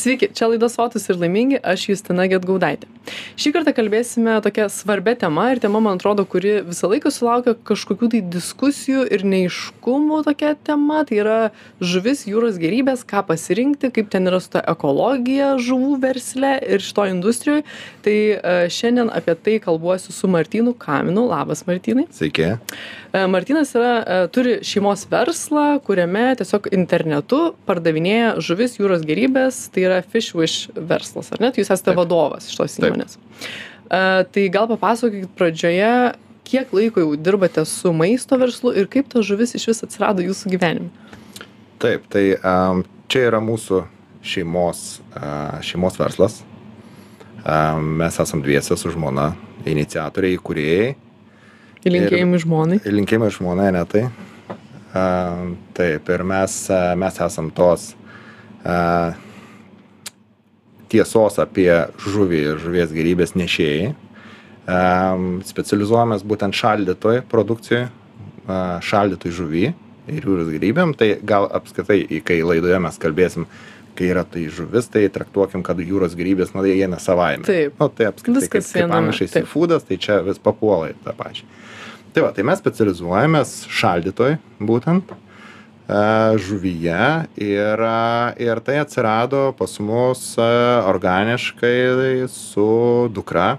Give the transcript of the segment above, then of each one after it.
Sveiki, čia laida Sotus ir laimingi, aš Justina Getgaudaitė. Šį kartą kalbėsime tokia svarbia tema ir tema, man atrodo, kuri visą laiką sulaukia kažkokių tai diskusijų ir neiškumų tokia tema. Tai yra žuvis, jūros gerybės, ką pasirinkti, kaip ten yra su ta ekologija žuvų versle ir šito industrijoje. Tai e, šiandien apie tai kalbuosiu su Martinu Kaminu. Labas, Martinai. Sveiki. E, Martinas yra, e, turi šeimos verslą, kuriame tiesiog internetu pardavinėja žuvis jūros gerybės. Tai yra Fish Wish verslas, ar net? Jūs esate Taip. vadovas šitos Taip. įmonės. E, Tai gal papasakokit pradžioje, kiek laiko jau dirbate su maisto verslu ir kaip ta žuvis iš vis atsirado jūsų gyvenime. Taip, tai um, čia yra mūsų šeimos, uh, šeimos verslas. Um, mes esam dviese su žmona, iniciatoriai, įkūrėjai. Linkėjimai žmonai. Linkėjimai žmonai, ne tai. Um, taip, ir mes, uh, mes esam tos uh, tiesos apie žuvį ir žuvies gerybės nešėjai. Specializuojamės būtent šaldytoj produkcijai, uh, šaldytoj žuvį ir jūros gerybėm. Tai gal apskritai, kai laidoje mes kalbėsim, kai yra tai žuvis, tai traktuokim, kad jūros gerybės, nu, jie eina savaime. Taip. Nu, tai apskritai, Viskas kaip, kaip taip. seafoodas, tai čia vis papuola į tą pačią. Tai va, tai mes specializuojamės šaldytoj būtent e, žuvyje ir, e, ir tai atsirado pas mus e, organiškai su dukra,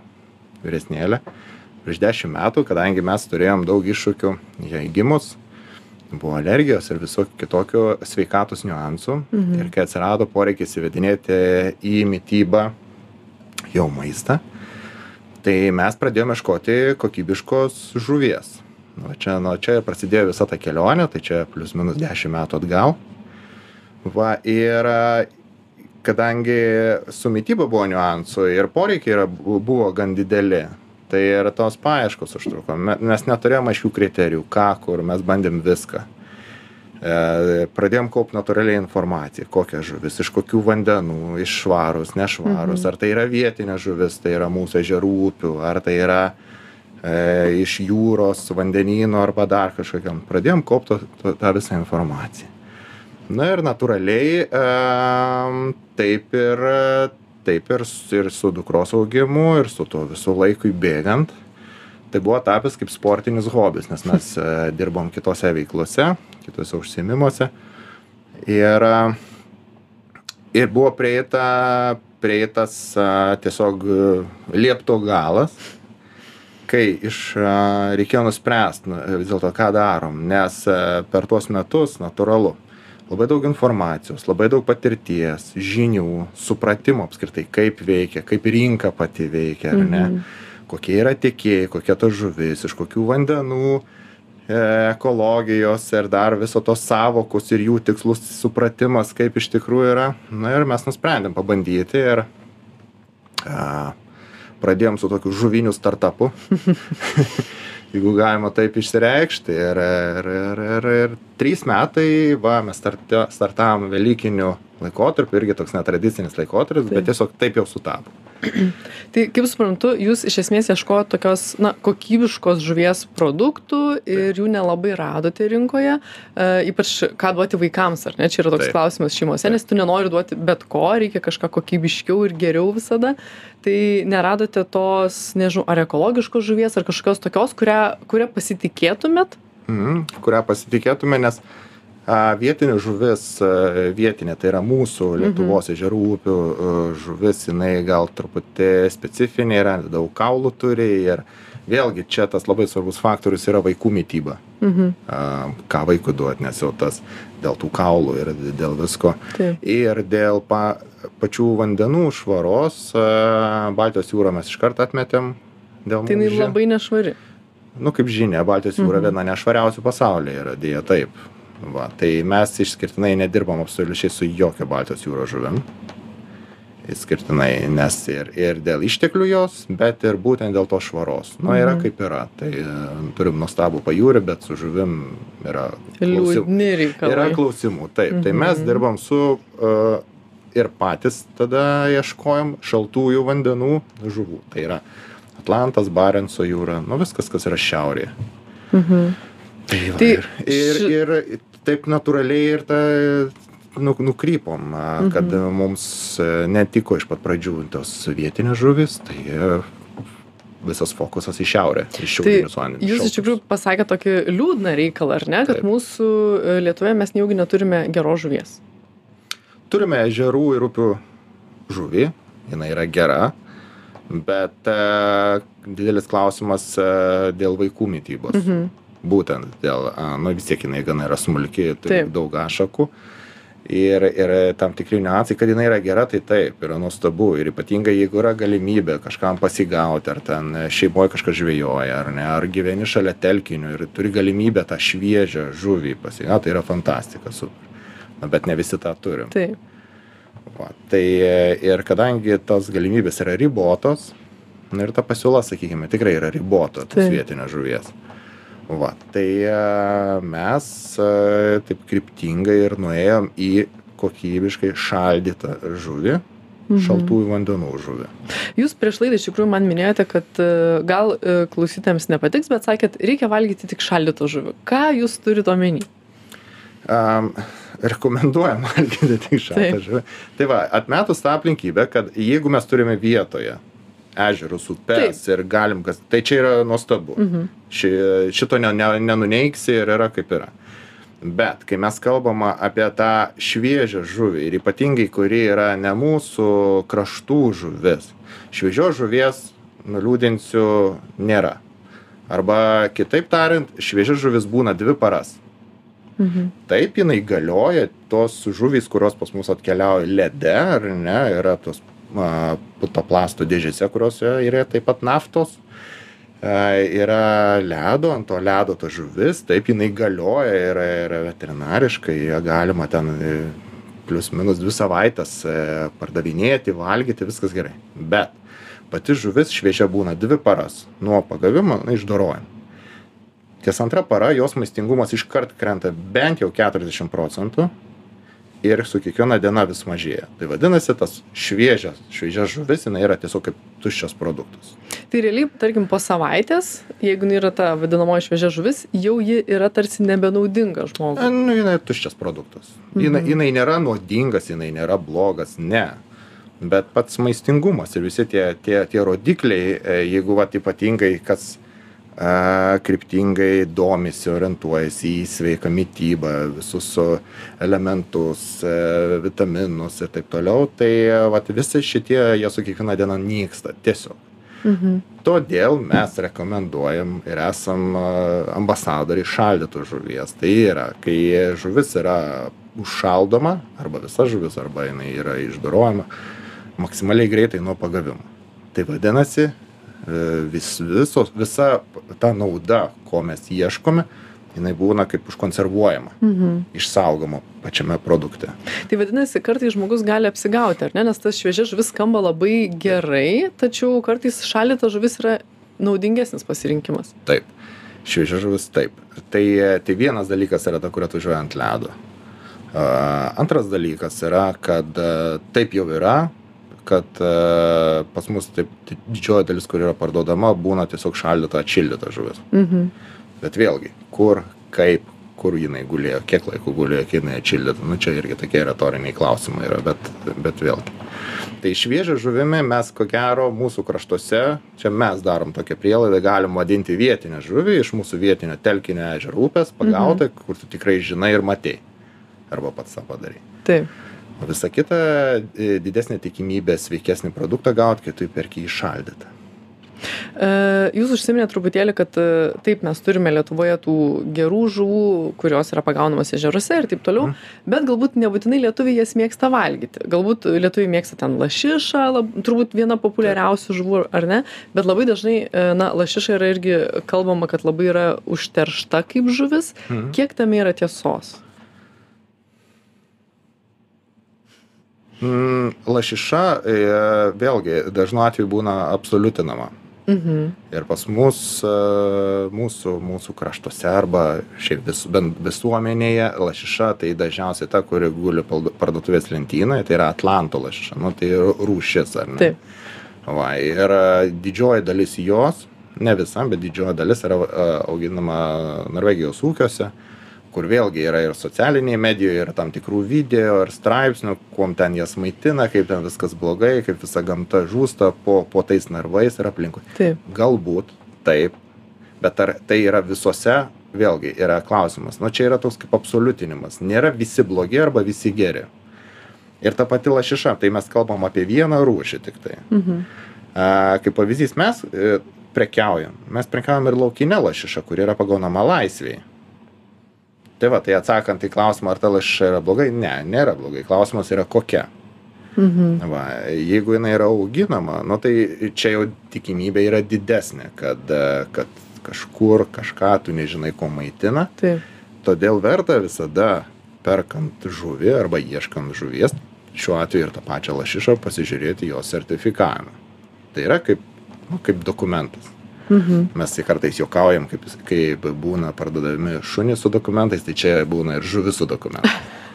vyresnėlė, prieš dešimt metų, kadangi mes turėjom daug iššūkių jai gimus, buvo alergijos ir visokių kitokių sveikatos niuansų. Mhm. Ir kai atsirado poreikis įvedinėti į mytybą jau maistą, tai mes pradėjome ieškoti kokybiškos žuvies. Nu, čia, nuo čia ir prasidėjo visa ta kelionė, tai čia plus minus 10 metų atgal. Va, ir kadangi su mytyba buvo niuansų ir poreikiai yra, bu- buvo gan dideli, tai ir tos paieškos užtruko. Me- Mes neturėjome aiškių kriterijų, ką, kur, mes bandėm viską. E, pradėjom kaupti natūraliai informaciją, kokia žuvis, iš kokių vandenų, iš švarus, nešvarus, mhm. ar tai yra vietinė žuvis, tai yra mūsų ežerų upių, ar tai yra e, iš jūros, vandenyno arba dar kažkokiam. Pradėjom kaupti tą visą informaciją. Na ir natūraliai e, taip ir, taip ir, ir su dukros augimu, ir su tuo visų laikui bėgant, tai buvo tapęs kaip sportinis hobis, nes mes e, dirbom kitose veiklose, kitose užsiemimuose. Ir, e, ir buvo prieita, prieitas e, tiesiog liepto galas, kai iš reikėjo nuspręsti nu, vis dėlto, ką darom, nes per tuos metus natūralu. Labai daug informacijos, labai daug patirties, žinių, supratimo apskritai, kaip veikia, kaip rinka pati veikia, ar ne, kokie yra tiekėjai, kokia ta žuvis, iš kokių vandenų, e, ekologijos ir dar viso tos savokos ir jų tikslus supratimas, kaip iš tikrųjų yra. Na ir mes nusprendėm pabandyti ir a, pradėjom su tokiu žuviniu startupu, jeigu galima taip išsireikšti. Ir, ir, ir, ir, ir trys metai, va, mes startavom Velykiniu laikotarpiu, irgi toks netradicinis laikotarpis, bet tiesiog taip jau sutapo. Tai kaip suprantu, jūs iš esmės ieškojate tokios na, kokybiškos žuvies produktų ir jų nelabai radote rinkoje, e, ypač ką duoti vaikams, ar ne? Čia yra toks Taip. klausimas šeimose, Taip. nes tu nenori duoti bet ko, reikia kažką kokybiškiau ir geriau visada. Tai neradote tos, nežinau, ar ekologiškos žuvies, ar kažkokios tokios, kurią, kurią pasitikėtumėt? Mhm, kurią pasitikėtume, nes vietinė žuvis, vietinė, tai yra mūsų Lietuvos ežerų upių žuvis, jinai gal truputį specifinė yra, daug kaulų turi ir vėlgi čia tas labai svarbus faktorius yra vaikų mytyba. Mhm. Ką vaikui duoti, nes jau tas dėl tų kaulų ir dėl visko. Taip. Ir dėl pa, pačių vandenų švaros, Baltijos jūrą mes iš karto atmetėm. Dėl Tai jinai labai nešvari. nu kaip žinia baltijos jūra Mhm. viena nešvariausių pasaulyje yra deja taip va tai mes išskirtinai nedirbam absoliučiai su jokia baltijos jūros žuvim. Išskirtinai nes ir ir dėl išteklių jos bet ir būtent dėl tos švaros. Nu yra Mhm. kaip yra. Tai e, turim nuostabų pajūrį bet su žuvim yra klausimų yra klausimų. Taip tai mes Mhm. dirbam su uh, ir patys tada ieškojom šaltųjų vandenų žuvų. Tai yra atlantas barenco jūra nu viskas kas yra šiaurėje. Mhm. Tai, va, Tai ir, ir, ir taip natūraliai ir ta, nu, nukrypom, a, kad Mhm. mums e, netiko iš pat pradžių tos vietinės žuvis, tai e, visas fokusas į šiaurę, į Tai šiaurinius vandenis. jūs iš tikrųjų pasakėt tokį liūdną reikalą, ar ne, kad Taip. mūsų e, Lietuvoje mes nejaugi neturime geros žuvies. Turime ežerų ir upių žuvį, jinai yra gera, bet e, didelis klausimas e, dėl vaikų mytybos. Mhm. Būtent dėl, nu vis tiek jinai gana yra smulki, turi Taip. daug ašakų. Ir, ir tam tikri niuansai, kad jinai yra gera, tai taip, yra nuostabu. Ir ypatingai, jeigu yra galimybė kažkam pasigauti, ar ten šeimoje kažkas žvejoja, ar ne, ar gyveni šalia telkinių ir turi galimybę tą šviežią žuvį pasigauti, tai yra fantastika, super. Na, bet ne visi tą turim. Taip. Va, tai ir kadangi tos galimybės yra ribotos, na ir ta pasiūla, sakykime, tikrai yra ribota tos vietinės žuvies. Va, tai e, mes e, taip kryptingai ir nuėjom į kokybiškai šaldytą žuvį, Mhm. šaltųjų vandenų žuvį. Jūs prieš laidą iš tikrųjų man minėjote, kad e, gal klausytėms nepatiks, bet sakėt, reikia valgyti tik šaldytą žuvį. Ką jūs turite omeny? Um, rekomenduojam valgyti tik šaltą žuvį. Tai va, atmetus tą aplinkybę, kad jeigu mes turime vietoje ežerus, upes ir galim, kas, tai čia yra nuostabu. Mhm. Ši, šito ne, ne, nenuneiksi ir yra kaip yra. Bet kai mes kalbam apie tą šviežią žuvį ir ypatingai, kuri yra ne mūsų kraštų žuvis, šviežios žuvies, nuliūdinsiu, nėra. Arba kitaip tariant, šviežia žuvis būna dvi paras. Mhm. Taip, jinai galioja, tos žuvys, kurios pas mus atkeliauja lede, ar ne, yra tos putoplasto dėžėse, kurios yra taip pat naftos. Yra ledo, ant to ledo ta žuvis, taip jinai galioja, yra, yra veterinariškai, ją galima ten e, plius minus dvi savaitės e, pardavinėti, valgyti, viskas gerai. Bet pati žuvis šviežia būna dvi paras nuo pagavimo na, išdorojimo. Ties antra para jos maistingumas iškart krenta bent jau 40 procentų ir su kiekviena diena vis mažėja. Tai vadinasi, tas šviežias, šviežia žuvis, jinai yra tiesiog kaip tuščias produktas. Tai realiai, tarkim, po savaitės, jeigu jinai yra ta vadinamoji šviežia žuvis, jau ji yra tarsi nebenaudinga žmogui. Nu, jinai tuščias produktas. Jinai, jinai nėra nuodingas, jinai nėra blogas, ne. Bet pats maistingumas ir visi tie, tie, tie rodikliai, e, jeigu vat, ypatingai kas kryptingai domisi, orientuojasi į sveiką mytybą, visus su elementus, e, vitaminus ir taip toliau, tai e, vat, visi šitie, jie su kiekviena diena nyksta tiesiog. Mhm. Todėl mes rekomenduojam ir esam a, ambasadoriai šaldytos žuvies. Tai yra, kai žuvis yra užšaldoma, arba visa žuvis, arba jinai yra išdorojama maksimaliai greitai nuo pagavimo. Tai vadinasi, e, vis, visos, visa ta nauda, ko mes ieškome, jinai būna kaip užkonservuojama, Mhm. išsaugoma pačiame produkte. Tai vadinasi, kartais žmogus gali apsigauti, ar ne? Nes tas šviežia žuvis skamba labai gerai, tačiau kartais šaldyta žuvis yra naudingesnis pasirinkimas. Taip. Šviežia žuvis taip. Tai, e, tai vienas dalykas yra ta, kur atvažiuoja ant ledo. A, Antras dalykas yra, kad e, taip jau yra, kad e, pas mus taip di- didžioji dalis, kur yra parduodama, būna tiesiog šaldyta, atšildyta žuvis. Mhm. Bet vėlgi, kur, kaip, kur jinai gulėjo, kiek laiko gulėjo, kiek jinai atšildyta, nu čia irgi tokie retoriniai klausimai yra, bet, bet vėlgi. Tai šviežią žuvimi mes, ko gero, mūsų kraštuose, čia mes darom tokią prielaidą, galim vadinti vietinę žuvį iš mūsų vietinio telkinio ežero upės, pagautai, mhm. kur tu tikrai žinai ir matei. Arba pats tą padarai. Taip. O visa kita e, didesnė tikimybė sveikesnį produktą gauti, kai tu perki įšaldytą. E, Jūs užsiminėte truputėlį, kad e, taip mes turime Lietuvoje tų gerų žuvų, kurios yra pagaunamos ežeruose ir taip toliau, bet galbūt nebūtinai lietuviai jas mėgsta valgyti. Galbūt lietuviai mėgsta ten lašišą, lab, turbūt viena populiariausių žuvų, ar ne? Bet labai dažnai, na, lašiša yra irgi kalbama, kad labai yra užteršta kaip žuvis. Mhm. Kiek tame yra tiesos? Lašiša e, vėlgi dažnu atveju būna absoliutinama. Mhm. Ir pas mus, e, mūsų, mūsų kraštuose arba šiaip vis, bent visuomenėje lašiša tai dažniausiai ta, kuri guli parduotuvės lentynoje, tai yra Atlanto lašiša, nu, tai rūšis ar ne. Taip. Va, ir e, didžioji dalis jos, ne visa, bet didžioji dalis yra auginama Norvegijos ūkiuose. Kur vėlgi yra ir socialinėj medijoj ir tam tikrų video ir straipsnių kuom ten jas maitina kaip ten viskas blogai kaip visa gamta žūsta po po tais narvais ir aplinkui. Taip. Galbūt taip bet ar tai yra visose vėlgi yra klausimas. Nu čia yra toks kaip absoliutinimas. Nėra visi blogi arba visi geri. Ir ta pati lašiša tai mes kalbam apie vieną rūšį tiktai mhm. a, kaip pavyzdys mes e, prekiaujam. Mes prekiaujam ir laukine lašiša kuri yra pagaunama laisvėj tai va tai atsakant į klausimą ar ta lašiša yra blogai? Ne nėra blogai. Klausimas yra kokia. Mhm. va jeigu jinai yra auginama nu tai čia jau tikimybė yra didesnė kad kad kažkur kažką tu nežinai kuo maitina. Taip. Todėl verta visada perkant žuvį arba ieškant žuvies šiuo atveju ir tą pačią lašišą pasižiūrėti jos sertifikavimą. Tai yra kaip nu, kaip dokumentas Mhm. mes tai kartais juokaujam kaip kaip būna parduodami šunys su dokumentais tai čia būna ir žuvis su dokumentais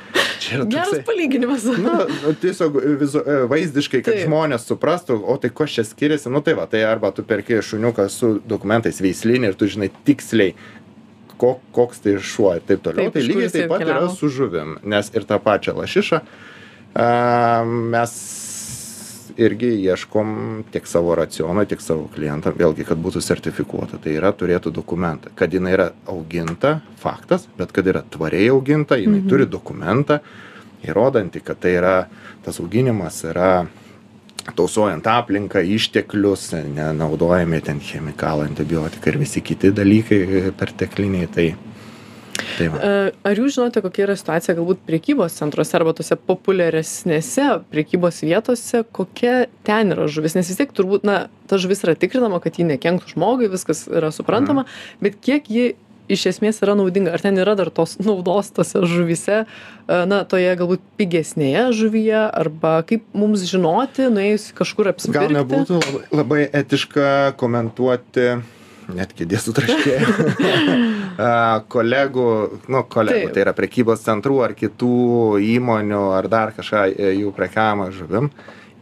čia yra geras palyginimas nu nu, tiesiog vizu e, vaizdiškai kad Taip. žmonės suprastų o tai kuo čia skiriasi nu tai va tai arba tu perki šuniuką su dokumentais veislinį ir tu žinai tiksliai ko koks tai šuo ir taip toliau Taip, tai lygiai taip pat yra atkeliavo. su žuvim nes ir tą pačią lašišą a, mes irgi ieškom tiek savo racionui tiek savo klientam vėlgi kad būtų sertifikuota. Tai yra turėtų dokumentą. Kad jinai yra auginta faktas bet kad yra tvariai auginta jinai Mhm. turi dokumentą įrodantį kad tai yra tas auginimas yra tausojant aplinką išteklius nenaudojami ten chemikalai antibiotikai ir visi kiti dalykai pertekliniai. Tai tai va E, Ar jūs žinote, kokia yra situacija galbūt priekybos centruose arba tose populiaresnėse priekybos vietose, kokia ten yra žuvis? Nes vis tiek turbūt, na, ta žuvis yra tikrinama, kad ji nekenktų žmogui, viskas yra suprantama, bet kiek ji iš esmės yra naudinga? Ar ten yra dar tos naudos tose žuvise, na, toje galbūt pigesnėje žuvyje, arba kaip mums žinoti, nuėjus kažkur apsipirkti? gal nebūtų labai etiška komentuoti net kėdės sutraškėjo kolegų nu kolegų Taip. tai yra prekybos centrų ar kitų įmonių ar dar kažką e, jų prekiavimą žuvim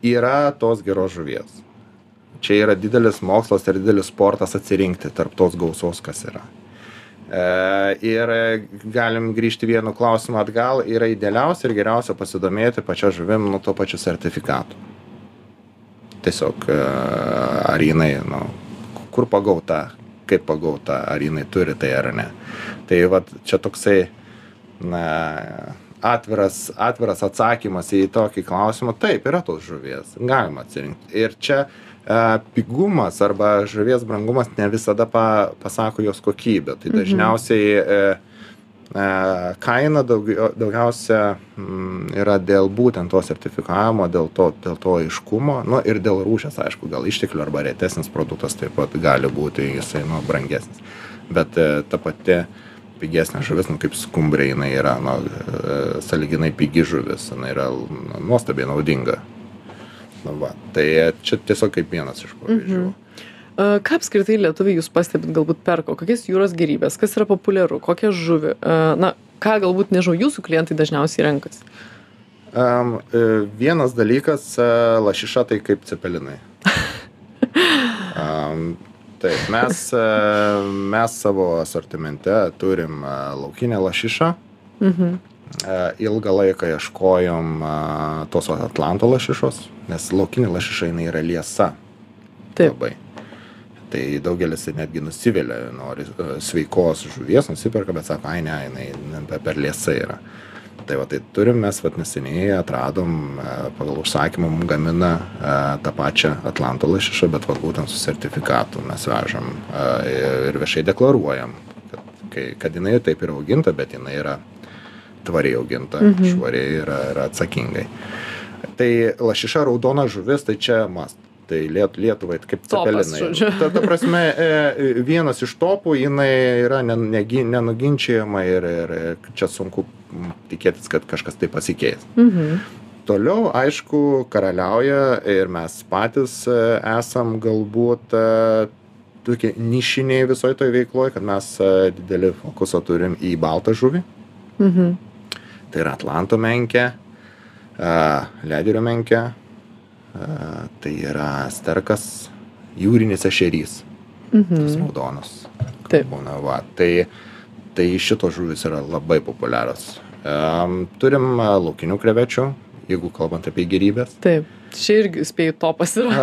yra tos geros žuvies. Čia yra didelis mokslas ir didelis sportas atsirinkti tarp tos gausos kas yra. E, ir galim grįžti vienu klausimu atgal yra idealiausia ir geriausia pasidomėti pačia žuvim nu tuo pačiu sertifikatu. Tiesiog e, ar jinai nu kur pagauta kaip pagauta ar jinai turi tai ar ne. Tai vat čia toksai na atviras atviras atsakymas į tokį klausimą. Taip yra tos žuvies galima atsirinkt ir čia e, pigumas arba žuvies brangumas ne visada pa pasako jos kokybę. Tai Mhm. dažniausiai e, e, kaina daugiau daugiausia mm, yra dėl būtent to sertifikavimo dėl to dėl to aiškumo nu ir dėl rūšies aišku gal išteklių arba retesnis produktas taip pat gali būti jisai nu brangesnis. Bet e, ta pati pigesnė žuvis nu kaip skumbrė jinai yra nu e, sąlyginai pigi žuvis jinai yra nu, nuostabiai naudinga. Nu va tai čia tiesiog kaip vienas iš pavyzdžių. E, Ką apskritai lietuviai jūs pastebit galbūt perko, kokias jūros gerybės, kas yra populiaru, kokią žuvį, na, ką galbūt, nežinau, jūsų klientai dažniausiai renkasi. Um, vienas dalykas, e, lašiša tai kaip cepelinai. Um, taip, mes, e, mes savo asortimente turim laukinę lašišą. Mhm. Ilgą laiką ieškojom tos Atlanto lašišos, nes laukinė lašiša jinai yra liesa. Taip. Labai. Tai daugelis netgi nusivilia, nori e, sveikos žuvies, nusiperka, bet sako, ai ne, jinai per liesa yra. Tai va, tai turim mes, vat neseniai atradom, e, pagal užsakymą mums gamina e, tą pačią Atlanto lašišą, bet va būtent su sertifikatu mes vežam ir viešai deklaruojam, kad, kad jinai taip yra auginta, bet jinai yra tvariai auginta, Mhm. švariai ir atsakingai. Tai lašiša raudona žuvis, tai čia mast. Tai liet, Lietuvai kaip Topas, cepelinai. Ta, ta prasme, e, vienas iš topų, jinai yra nenuginčiama ir, ir čia sunku tikėtis, kad kažkas tai pasikeis. Mhm. Toliau, aišku, karaliauja ir mes patys e, esam galbūt e, tokie nišiniai visoje toje veikloje, kad mes e, didelį fokusą turim į baltą žuvį. Mhm. Tai yra Atlanto menkė, e, Ledirio menkė, e, tai yra sterkas, jūrinis ešerys, tas Mhm. raudonas. Taip. Būna, va. Tai tai šitos žuvys yra labai populiarios. Turim uh, laukinių krevečių, jeigu kalbant apie gerybės. Taip, čia irgi spėjau topas yra.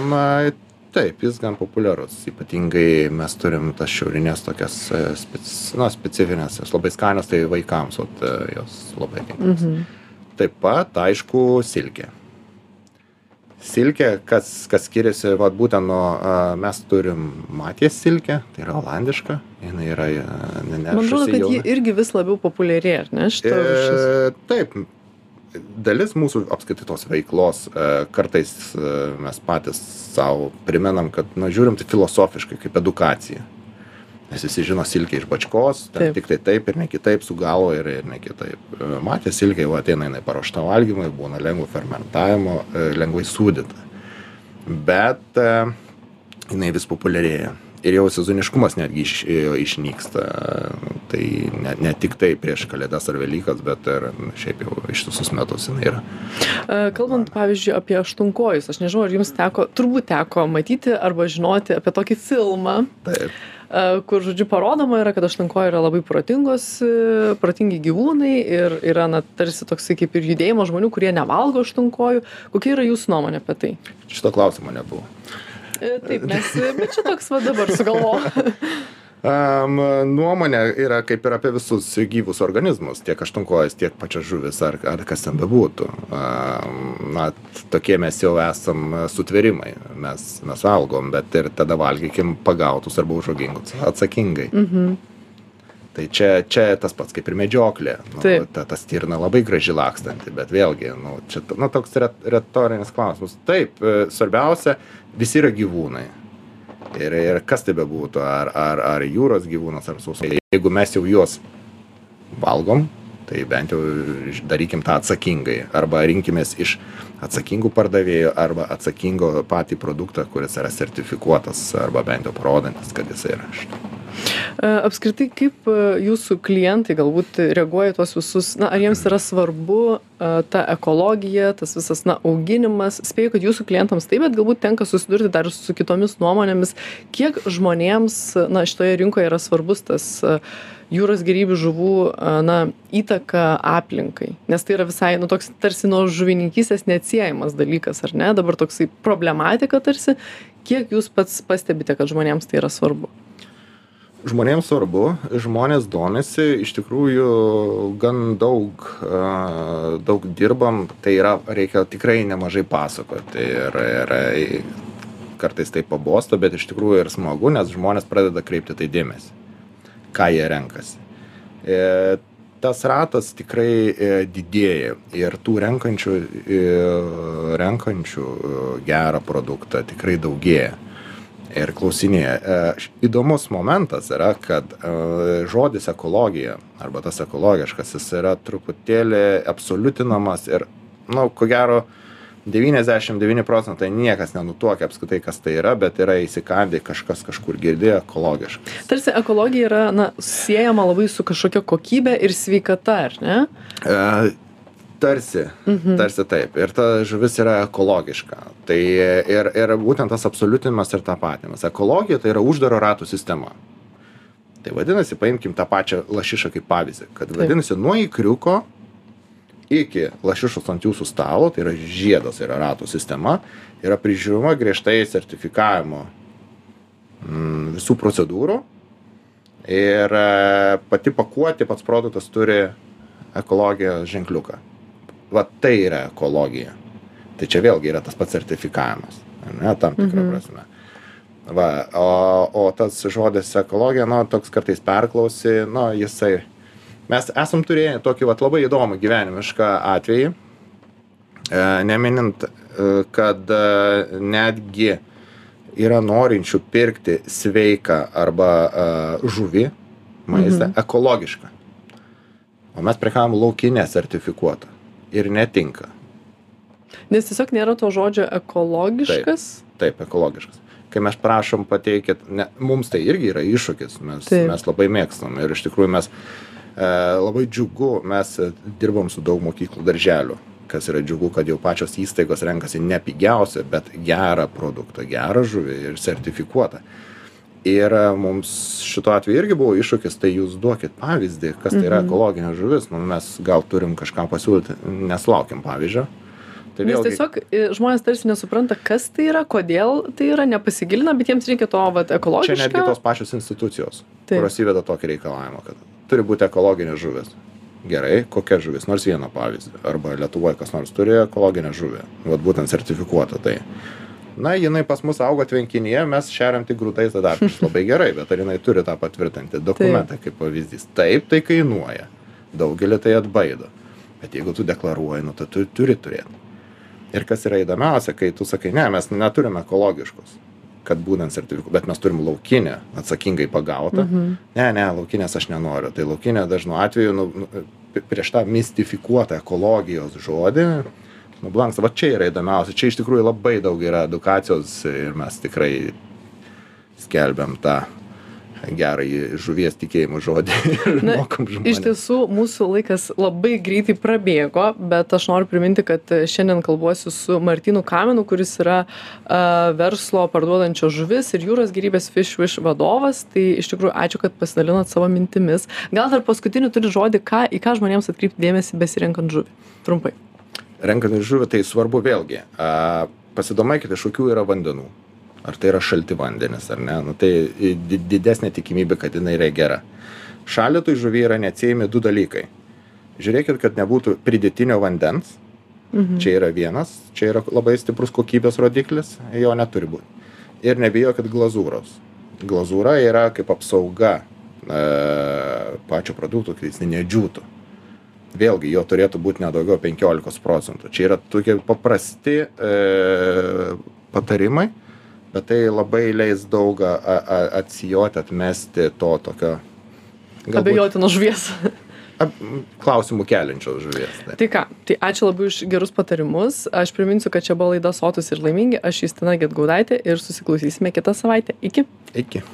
Um, taip, jis gan populiarus. Ypatingai mes turim tas šiaurinės tokias e, spec, na, specifinės, jos labai skanios, tai vaikams, o jos labai tinkamos. Mhm. Taip pat, aišku, silkė. Silkė, kas, kas skiriasi, vat, būtent nuo, uh, mes turim matės silkę, tai yra olandiška, jinai yra nenešusi. Man atrodo, kad ji irgi vis labiau populiarėja, ar ne? E, taip, dalis mūsų apskaitai tos veiklos e, kartais e, mes patys savo primenam, kad, na, žiūrim tai filosofiškai, kaip edukacija. Nes visi žino silkę iš bačkos, tik tai taip ir ne kitaip su galvo ir, ir ne kitaip. E, matė silkė, jau ateina jinai paruošta valgymui, būna lengvo fermentavimo, lengvai sūdyta. Bet jinai vis populiarėja ir jau sezoniškumas netgi iš, išnyksta. Tai ne, ne tik tai prieš Kalėdas ar Velykas, bet ir šiaip jau ištisus metus jinai yra. E, kalbant, pavyzdžiui, apie aštunkojus, aš nežinau, ar jums teko, turbūt teko matyti arba žinoti apie tokį filmą. Taip e, kur, žodžiu, parodoma yra, kad aštunkojai yra labai protingos, e, protingi gyvūnai ir yra, na, tarsi toksai kaip ir judėjimo žmonių, kurie nevalgo aštunkojų. Kokia yra jūsų nuomonė apie tai? Šito klausimo nebuvo. E, taip, mes, bet čia toks va dabar sugalvoju. Um, nuomonė yra kaip ir apie visus gyvus organizmus, tiek aštunkojas, tiek pačias žuvis, ar, ar kas ten bebūtų. Um, na, tokie mes jau esam sutverimai, mes, mes valgom, bet ir tada valgykim pagautus arba užaugingus atsakingai. Mhm. Tai čia, čia tas pats kaip ir medžioklė. Nu, ta, ta stirna labai graži lakstanti, bet vėlgi, nu, čia nu, toks retorinis klausimas. Taip, e, svarbiausia, visi yra gyvūnai. Ir, ir kas tai bebūtų, ar, ar, ar jūros gyvūnas, ar sausai. Jeigu mes jau juos valgom, tai bent jau darykim tą atsakingai. Arba rinkimės iš atsakingų pardavėjų, arba atsakingo patį produktą, kuris yra sertifikuotas, arba bent jau parodantis, kad jis yra. E, apskritai, kaip e, jūsų klientai galbūt reaguoja tuos visus, na, ar jiems yra svarbu e, ta ekologija, tas visas, na, auginimas? Spėju, kad jūsų klientams taip, bet galbūt tenka susidurti dar su kitomis nuomonėmis, kiek žmonėms, na, šitoje rinkoje yra svarbus tas jūros gerybių žuvų, na, įtaka aplinkai. Nes tai yra visai, nu, toks tarsi nuo žuvininkystės neatsiejamas dalykas, ar ne? Dabar toksai problematika tarsi. Kiek jūs pats pastebite, kad žmonėms tai yra svarbu? Žmonėms svarbu, žmonės domisi, iš tikrųjų gan daug, daug dirbam, tai yra, reikia tikrai nemažai pasakoti ir, ir kartais tai pabosta, bet iš tikrųjų ir smagu, nes žmonės pradeda kreipti tai dėmesį, ką jie renkasi. E, tas ratas tikrai e, didėja ir tų renkančių, e, renkančių gerą produktą tikrai daugėja ir klausinėja. E, įdomus momentas yra, kad e, žodis ekologija arba tas ekologiškas, jis yra truputėlį absoliutinamas ir, na, nu, ko gero, 99 procentai niekas nenutuokia apskritai, kas tai yra, bet yra įsikandę kažkas kažkur girdėjo ekologiškas. Tarsi ekologija yra, na, siejama labai su kažkokia kokybė ir sveikata, ar ne? E, Tarsi, mhm. tarsi taip. Ir ta žuvis yra ekologiška. Tai ir, ir būtent tas absoliutinimas ir tapatinimas. Ekologija tai yra uždaro ratų sistema. Tai vadinasi, paimkim tą pačią lašišą kaip pavyzdį. Kad vadinasi, taip. nuo įkriuko iki lašišos ant jūsų stalo, tai yra žiedas, yra ratų sistema, yra prižiūrima griežtai sertifikavimo mm, visų procedūrų. Ir e, pati pakuoti pats produktas turi ekologijos ženkliuką va tai yra ekologija. Tai čia vėlgi yra tas pats sertifikavimas, ne, tam tikrą mhm. prasme. Va, o, o tas žodis ekologija, nu, toks kartais perklausi, nu, jisai. Mes esam turėję tokį vat, labai įdomų gyvenimišką atvejį, e, neminint, e, kad e, netgi yra norinčių pirkti sveiką arba e, žuvį maistą mhm. ekologišką. O mes prekiavam laukinę sertifikuotą ir netinka. Nes tiesiog nėra to žodžio ekologiškas. Taip, taip ekologiškas. Kai mes prašom pateikit, ne, mums tai irgi yra iššūkis, mes, taip. mes labai mėgstam ir iš tikrųjų mes e, labai džiugu, mes dirbam su daug mokyklų darželių, kas yra džiugu, kad jau pačios įstaigos renkasi ne pigiausią, bet gerą produktą, gerą žuvį ir sertifikuotą. Ir mums šituo atveju irgi buvo iššūkis tai jūs duokit pavyzdį kas tai yra ekologinė žuvis. Nu mes gal turim kažką pasiūlyti nesulaukėm pavyzdžio. Tai Nes vėlgi tiesiog e, žmonės tarsi nesupranta, kas tai yra, kodėl tai yra, nepasigilina, bet jiems reikia to vat, čia ekologiško. netgi tos pačios institucijos Taip. kurios įveda tokį reikalavimą kad turi būti ekologinė žuvis. Gerai kokia žuvis? Nors vieną pavyzdį. Arba lietuvoj kas nors turi ekologinę žuvį. Vat būtent sertifikuotą tai na jinai pas mus auga tvenkinyje mes šeriam tik grūdais tada labai gerai bet ar jinai turi tą patvirtinti dokumentą kaip pavyzdys? Taip tai kainuoja. Daugelį tai atbaido. Bet jeigu tu deklaruoji nu tai tu turi turėt. Ir kas yra įdomiausia kai tu sakai ne mes neturim ekologiškos kad būnant sertifiku bet mes turim laukinę atsakingai pagautą. Ne ne laukinės aš nenoriu. Tai laukinė dažnu atveju nu nu prieš tą mistifikuotą ekologijos žodį nublanksta va čia yra įdomiausia čia iš tikrųjų labai daug yra edukacijos ir mes tikrai skelbiam tą gerąjį žuvies tikėjimo žodį Na, Iš tiesų, mūsų laikas labai greitai prabėgo, bet aš noriu priminti, kad šiandien kalbuosiu su Martinu Kamenu, kuris yra uh, verslo parduodančio žuvis ir jūros gyvybės Fish Wish vadovas. Tai iš tikrųjų ačiū, kad pasidalinot savo mintimis. Gal dar paskutinį turi žodį, ką, į ką žmonėms atkreipti dėmesį besirenkant žuvį. Trumpai. Renkant žuvį tai svarbu vėlgi a, pasidomėkit iš kokių yra vandenų. Ar tai yra šalti vandenys ar ne? Nu tai di didesnė tikimybė kad jinai yra gera. Šaldytoj žuvy yra neatsiejami du dalykai. Žiūrėkit kad nebūtų pridėtinio vandens. Čia yra vienas čia yra labai stiprus kokybės rodiklis jo neturi būt. Ir nebijokit glazūros. Glazūra yra kaip apsauga e, pačio produkto kad jis nedžiūtų vėlgi jo turėtų būt ne daugiau penkiolikos procentų čia yra tokie paprasti e, patarimai bet tai labai leis daug atsijoti atmesti to tokio Abejotino žuvies. klausimų keliančios žuvies tai. Tai ką, tai ačiū labai už gerus patarimus. Aš priminsiu, kad čia buvo laida Sotus ir laimingi. Aš Justina Getgaudaitė ir susiklausysime kitą savaitę. Iki. iki